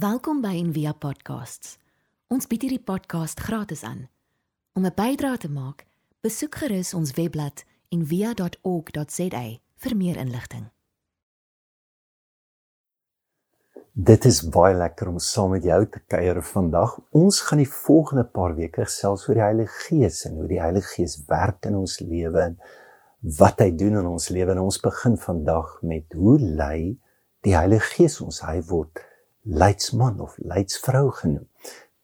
Welkom by Envia Podcasts. Ons bied hierdie podcast gratis aan. Om 'n bydrae te maak, besoek gerus ons webblad en via.org.za vir meer inligting. Dit is baie lekker om saam met jou te kuier vandag. Ons gaan die volgende paar weke gesels oor die Heilige Gees en hoe die Heilige Gees werk in ons lewe en wat hy doen in ons lewe. En ons begin vandag met hoe lei die Heilige Gees ons? Hy word leidsman of leidsvrou genoem.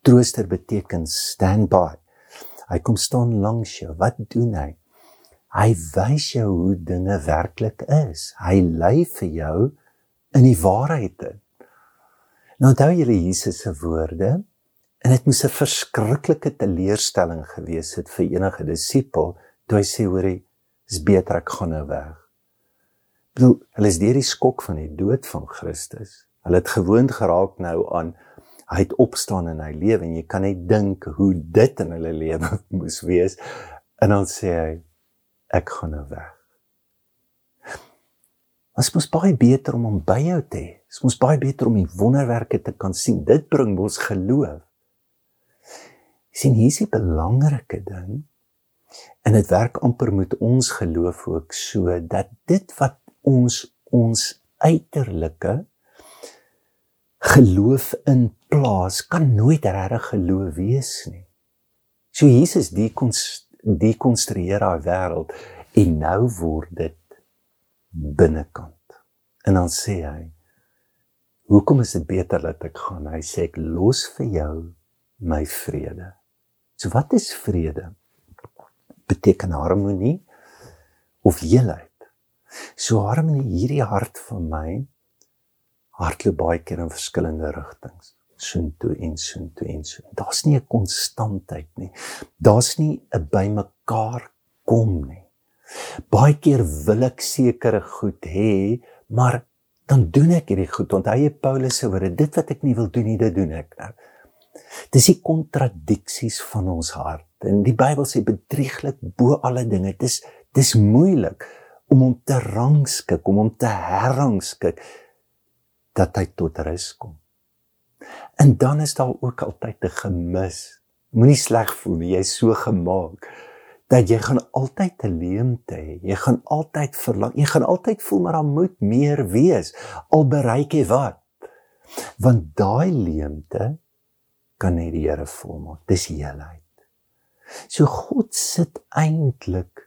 Trooster beteken stand by. Hy kom staan langs jou. Wat doen hy? Hy wys jou hoe dinge werklik is. Hy lei vir jou in die waarheid. Nou onthou julle Jesus se woorde en dit moes 'n verskriklike teleurstelling gewees het vir enige disipel toe hy sê hoor hy is beter ek gaan nou weg. Bedoel, hulle is deur die skok van die dood van Christus. Hulle het gewoond geraak nou aan hy het opstaan in hy lewe en jy kan net dink hoe dit in hulle lewe moes wees. En dan sê hy ek gaan nou weg. Dit is baie beter om hom by jou te hê. Dit is baie beter om die wonderwerke te kan sien. Dit bring ons geloof. sien hier is die belangrike ding en dit werk amper met ons geloof ook so dat dit wat ons ons uiterlike geloof in plaas kan nooit regtig geloof wees nie. So Jesus die die konstrueer daai wêreld en nou word dit binnekant. En dan sê hy: "Hoekom is dit beter dat ek gaan?" Hy sê: "Ek los vir jou my vrede." So wat is vrede? Beteken harmonie of eenheid. So harmonie hierdie hart van my hardloop baie keer in verskillende rigtings soontoe en soontoe en so. Daar's nie 'n konstantheid nie. Daar's nie 'n bymekaar kom nie. Baie keer wil ek sekere goed hê, maar dan doen ek hierdie goed. Onthou jy Paulus se woorde, dit wat ek nie wil doen nie, dit doen ek nou. Dis die kontradiksies van ons hart. En die Bybel sê bedrieglik bo alle dinge. Dis dis moeilik om hom te rangskik, om hom te herrangskik dat hy tot rus kom. En dan is daar ook altyd 'n gemis. Moenie sleg voel nie, jy's so gemaak dat jy gaan altyd 'n leemte hê. Jy gaan altyd verlang, jy gaan altyd voel maar daar moet meer wees. Al bereik jy wat? Want daai leemte kan net die Here volmaak. Dis heelheid. So God sit eintlik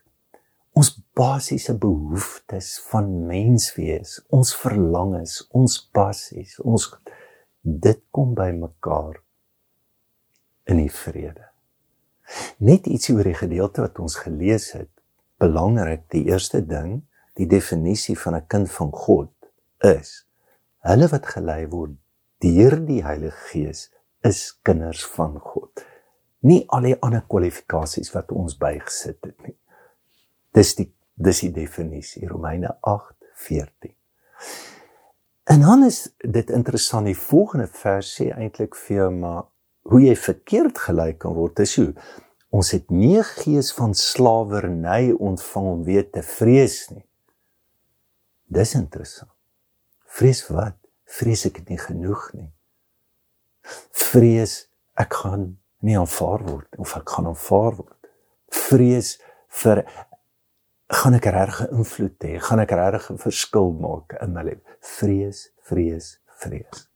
ons basiese behoeftes van menswees, ons verlangens, ons passies, ons dit kom by mekaar in die vrede. Net ietsie oor die gedeelte wat ons gelees het. Belangrik, die eerste ding, die definisie van 'n kind van God is hulle wat gelei word deur die Heilige Gees is kinders van God. Nie al die ander kwalifikasies wat ons bygesit het nie. Dis die dis die definisie Romeine 8:14. En dan is dit interessant die volgende vers sê eintlik vir jou maar hoe jy verkeerd gelei kan word is hoe ons het nie 'n gees van slawerny ontvang om weer te vrees nie. Dis interessant. Vrees wat? Vrees ek nie genoeg nie. Vrees ek gaan nie aanvaar word of ek gaan aanvaar word. Vrees vir gaan ek regtig invloed hê? Gaan ek regtig 'n verskil maak in my lewe? Vrees, vrees, vrees.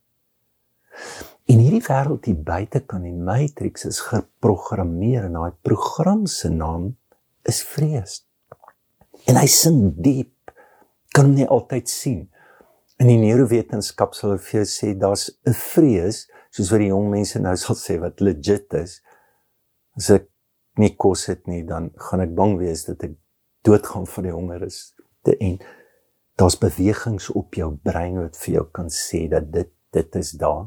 In hierdie wêreld hier buite kan die matrix is geprogrammeer en daai program se naam is vrees. En hy sing diep. Kan hom nie altyd sien. In die neurowetenskap sal hulle vir jou sê daar's 'n vrees, soos wat die jong mense nou sal sê wat legit is. As ek nie kos het nie, dan gaan ek bang wees dat ek doodgaan van die honger is te en daar's bewegings op jou brein wat vir jou kan sê dat dit dit is daar.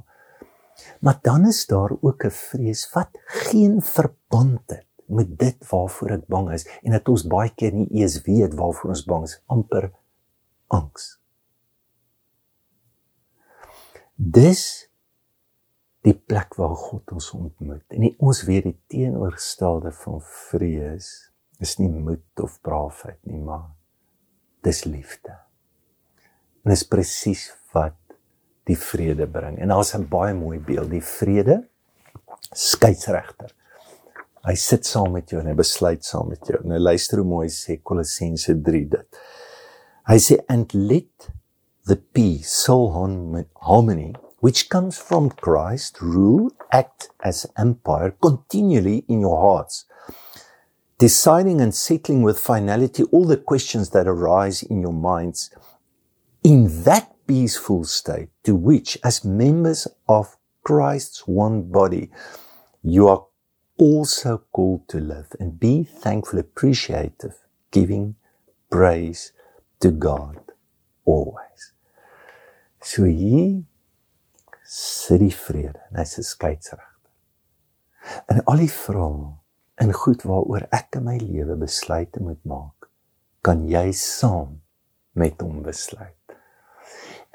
Maar dan is daar ook 'n vrees wat geen verband het met dit waarvoor ek bang is en dat ons baie keer nie eens weet waarvoor ons bang is, amper angs. Dis die plek waar God ons ontmoet. En ons weet die teenoorgestelde van vrees is nie moed of braafheid nie, maar dis liefde. En dis presies wat die vrede bring. En daar's 'n baie mooi beeld, die vrede skeieregter. Hy sit saam met jou en hy besluit saam met jou. Nou luister hoe mooi sê Kolossense 3 dit. Hy sê and let the peace soul harmony which comes from Christ rule act as empire continually in your hearts deciding and settling with finality all the questions that arise in your minds in that peaceful state to which, as members of Christ's one body, you are also called to live and be thankful, appreciative, giving praise to God always. So hier sit die vrede, en hy's 'n skeieregter. En al die vrae in goed waaroor ek in my lewe besluite moet maak, kan jy saam met hom besluit.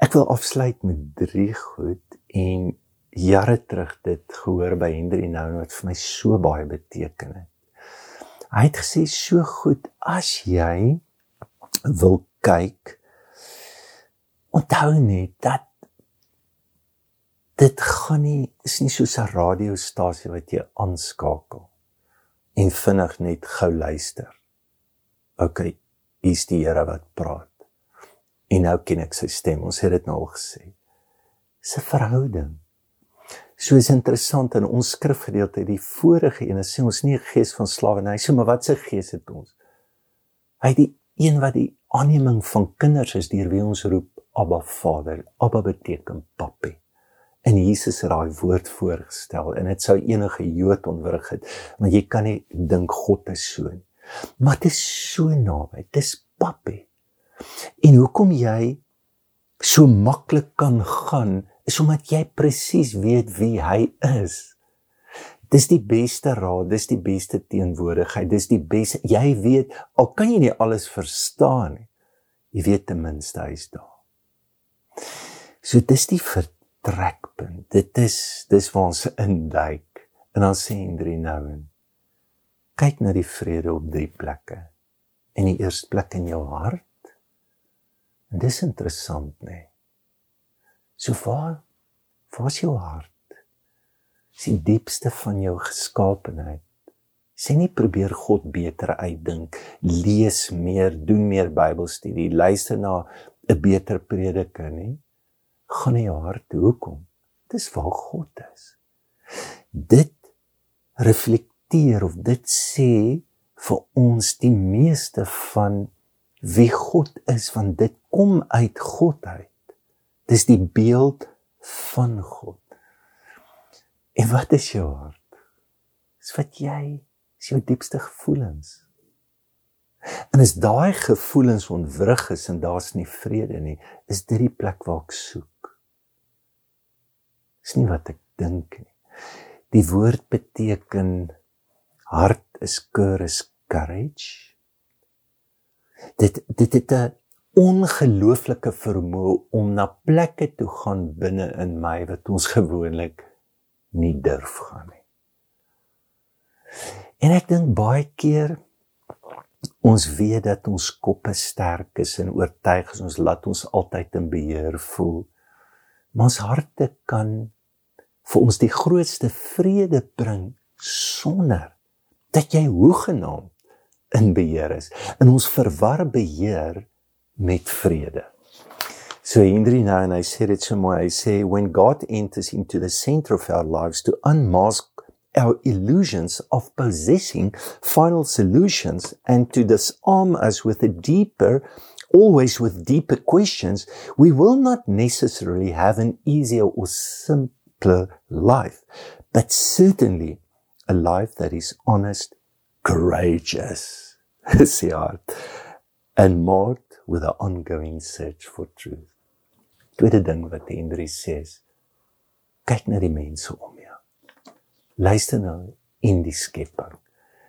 Ek wil afsluit met drie goed en jare terug dit gehoor by Henry Nou wat vir my so baie beteken het. Hy het gesê so goed as jy wil kyk onthou net dat dit gaan nie is nie soos 'n radiostasie wat jy aanskakel en vinnig net gou luister. OK, hier's die Here wat praat. En nou ken ek sy stem. Ons het dit nou al gesê. 'n verhouding. So is interessant in ons skrifgedeelte die vorige ene sê ons nie 'n gees van slawerny, so maar wat se gees het ons? Hy die een wat die aanneming van kinders is deur wie ons roep Abba Vader. Abba beteken papi. En Jesus het daai woord voorgestel en dit sou enige Jood ontwrig het, want jy kan nie dink God is so nie. Maar dit is so naby. Dis papi. En hoekom jy so maklik kan gaan is omdat jy presies weet wie hy is. Dis die beste raad, dis die beste teenwoordigheid, dis die beste. Jy weet, al kan jy nie alles verstaan nie, jy weet ten minste hy's daar. So dis die ver trekpunt. Dit is dis waar ons induik. En dan sê Hendrie nou en kyk na die vrede op drie plekke. In die eerste plek in jou hart. En dis interessant, nê. Nee. So waar waar is jou hart? Dis die diepste van jou geskaapenheid. Sê nie probeer God beter uitdink, lees meer, doen meer Bybelstudie, luister na 'n beter prediker nie gaan in jou hart hoekom? Dis waar God is. Dit reflekteer of dit sê vir ons die meeste van wie God is want dit kom uit God uit. Dis die beeld van God. En wat is jou hart? Dis wat jy, is jou diepste gevoelens. En as daai gevoelens ontwrig is en daar's nie vrede nie, is dit die plek waar ek soek. Dis nie wat ek dink nie. Die woord beteken hart is courage, courage. Dit dit het 'n ongelooflike vermoë om na plekke toe gaan binne in my wat ons gewoonlik nie durf gaan nie. En ek dink baie keer ons weet dat ons koppe sterk is en oortuig is ons laat ons altyd in beheer voel. Ons harte kan vir ons die grootste vrede bring sonder dat jy hoegenaamd in beheer is. In ons verwar beheer met vrede. So Henry nou en hy sê dit so mooi. Hy sê when God enters into the center of our lives to unmask our illusions of possessing final solutions and to disarm us with a deeper always with deeper questions we will not necessarily have an easier or simpler life, but certainly a life that is honest, courageous, hard, and marked with an ongoing search for truth. Tweede ding wat Henry sê is kyk na die mense om jou. Luister nou in die skepping.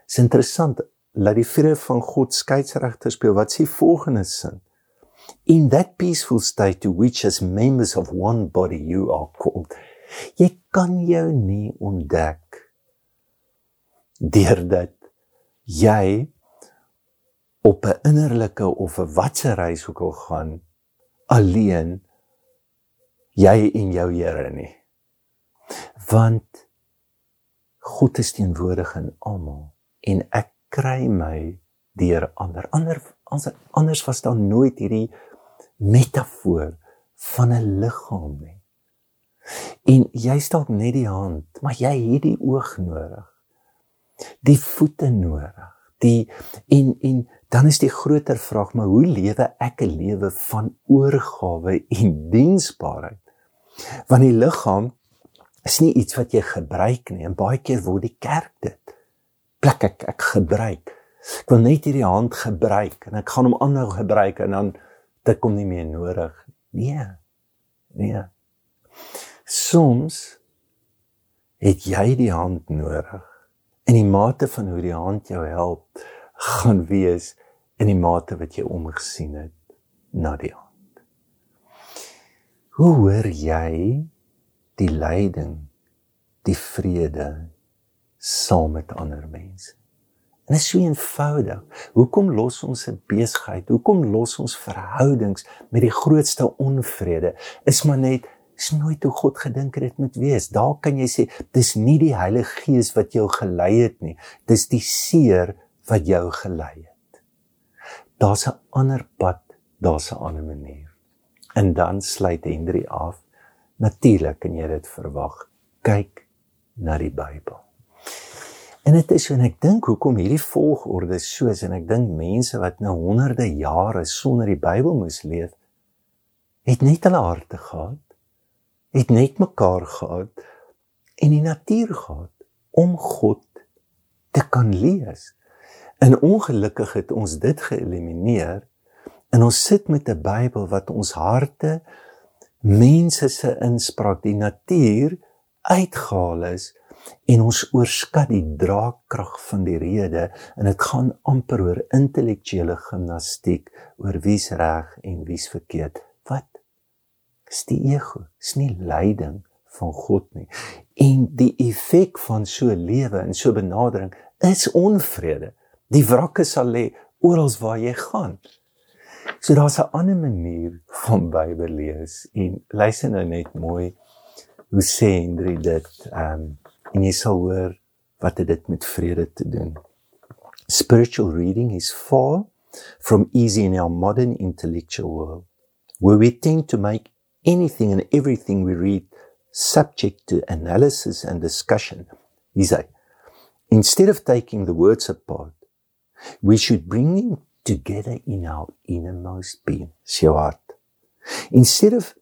Dis interessant dat die vrede van God skeidsregter speel. Wat sê volgende sin? In that peaceful state to which as members of one body you are called Jy kan jou nie ontdek deurdat jy op 'n innerlike of 'n watse reis ook al gaan alleen jy en jou Here nie. Want God is teenwoordig in almal en ek kry my deur ander. Ander anders was daar nooit hierdie metafoor van 'n liggaam nie. En jy stalk net die hand, maar jy het die oog nodig. Die voete nodig. Die en en dan is die groter vraag, maar hoe lewe ek 'n lewe van oorgawe en diensbaarheid? Want die liggaam is nie iets wat jy gebruik nie. En baie keer word die kerk dit. Plek ek ek gebruik. Ek wil net hierdie hand gebruik en ek gaan hom aanhou gebruik en dan dit kom nie meer nodig. Nee. Nee. Soms het jy die hand nodig. En die mate van hoe die hand jou help gaan wees in die mate wat jy omgesien het na die hand. Hoe hoor jy die lyding, die vrede saam met ander mense? En dit is so eenvoudig. Hoekom los ons 'n besigheid? Hoekom los ons verhoudings met die grootste onvrede? Is maar net is nooit hoe God gedink het dit moet wees. Daar kan jy sê dis nie die Heilige Gees wat jou gelei het nie. Dis die seer wat jou gelei het. Daar's 'n ander pad, daar's 'n ander manier. En dan sluit Henry af. Natuurlik kan jy dit verwag. Kyk na die Bybel. En dit is en ek dink hoekom hierdie volgorde soos en ek dink mense wat nou honderde jare sonder die Bybel moes leef, het net hulle harte gehad, het net mekaar gehad en die natuur gehad om God te kan lees. En ongelukkig het ons dit geëlimineer en ons sit met 'n Bybel wat ons harte mense se inspraak die natuur uitgehaal is en ons oorskat die draagkrag van die rede en dit gaan amper oor intellektuele gimnastiek oor wie's reg en wie's verkeerd. Wat? Is die ego is nie leiding van God nie. En die effek van so lewe en so benadering is onvrede. Die wrakke sal lê oral waar jy gaan. So daar's 'n ander manier van Bybel lees en luister nou net mooi hoe sê Hendrik dit ehm um, en jy sal hoor wat dit met vrede te doen. Spiritual reading is far from easy in our modern intellectual world, where we tend to make anything and everything we read subject to analysis and discussion. He say, instead of taking the words apart, we should bring them together in our innermost being, heart. Instead of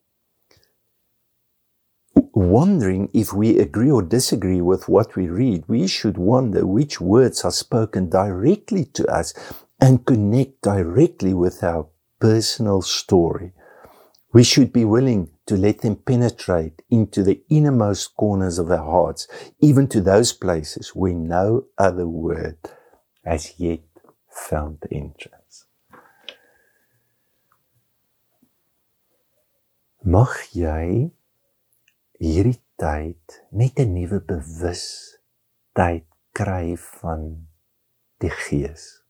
wondering if we agree or disagree with what we read, we should wonder which words are spoken directly to us and connect directly with our personal story. We should be willing to let them penetrate into the innermost corners of our hearts, even to those places where no other word has yet found entrance. Mag jy hierdie tyd net 'n nuwe bewustheid kry van die Gees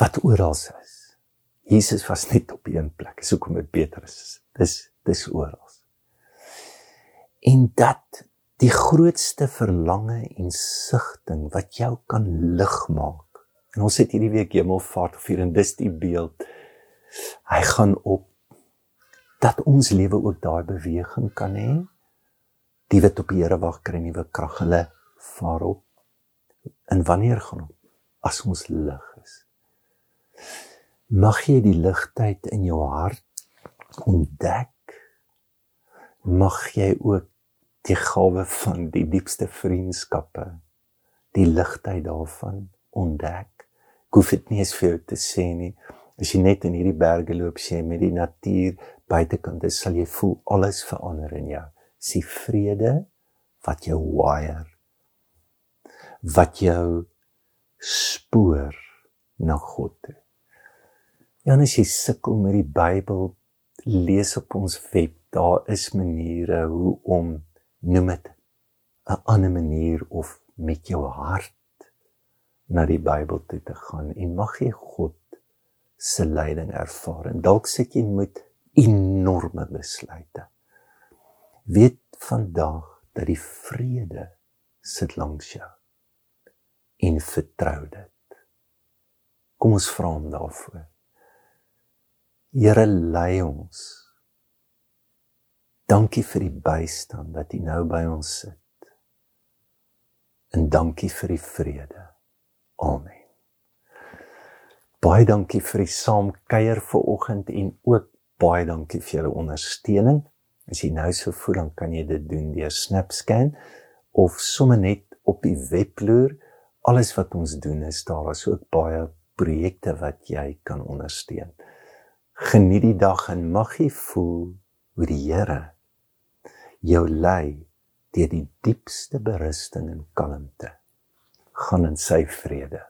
wat oral is. Jesus was net op een plek. Dis hoekom dit beter is. Dis dis oral. En dat die grootste verlange en sigting wat jou kan lig maak. En ons het hierdie week Hemelvaart gevier en dis die beeld. Hy gaan op dat ons lewe ook daai beweging kan hê. Die wat op die Here wag kry nuwe krag. Hulle vaar op. En wanneer gaan op? As ons lig is. Mag jy die ligtheid in jou hart ontdek. Mag jy ook die gawe van die diepste vriendskappe, die ligtheid daarvan ontdek. Ek hoef dit nie eens vir jou te sê nie. As jy net in hierdie berge loop, sien jy met die natuur buitekant is, sal jy voel alles verander in jou. Sy vrede wat jou wire wat jou spoor na God toe. Ja, as jy sukkel met die Bybel, lees op ons web, daar is maniere hoe om noem dit 'n ander manier of met jou hart na die Bybel toe te gaan en mag jy God se leiding ervaar. En dalk sit jy met enorme besluite. Weet vandag dat die vrede sit langs jou en vertrou dit. Kom ons vra hom daarvoor. Here lei ons. Dankie vir die bystand dat U nou by ons sit. En dankie vir die vrede. Amen. Baie dankie vir die saamkuier vanoggend en ook baie dankie vir julle ondersteuning. As jy nou so voel dan kan jy dit doen deur SnapScan of sommer net op die webloer. Alles wat ons doen is daar is ook baie projekte wat jy kan ondersteun. Geniet die dag en mag jy voel hoe die Here jou lei deur die diepste berusting en kalmte. Gaan in sy vrede.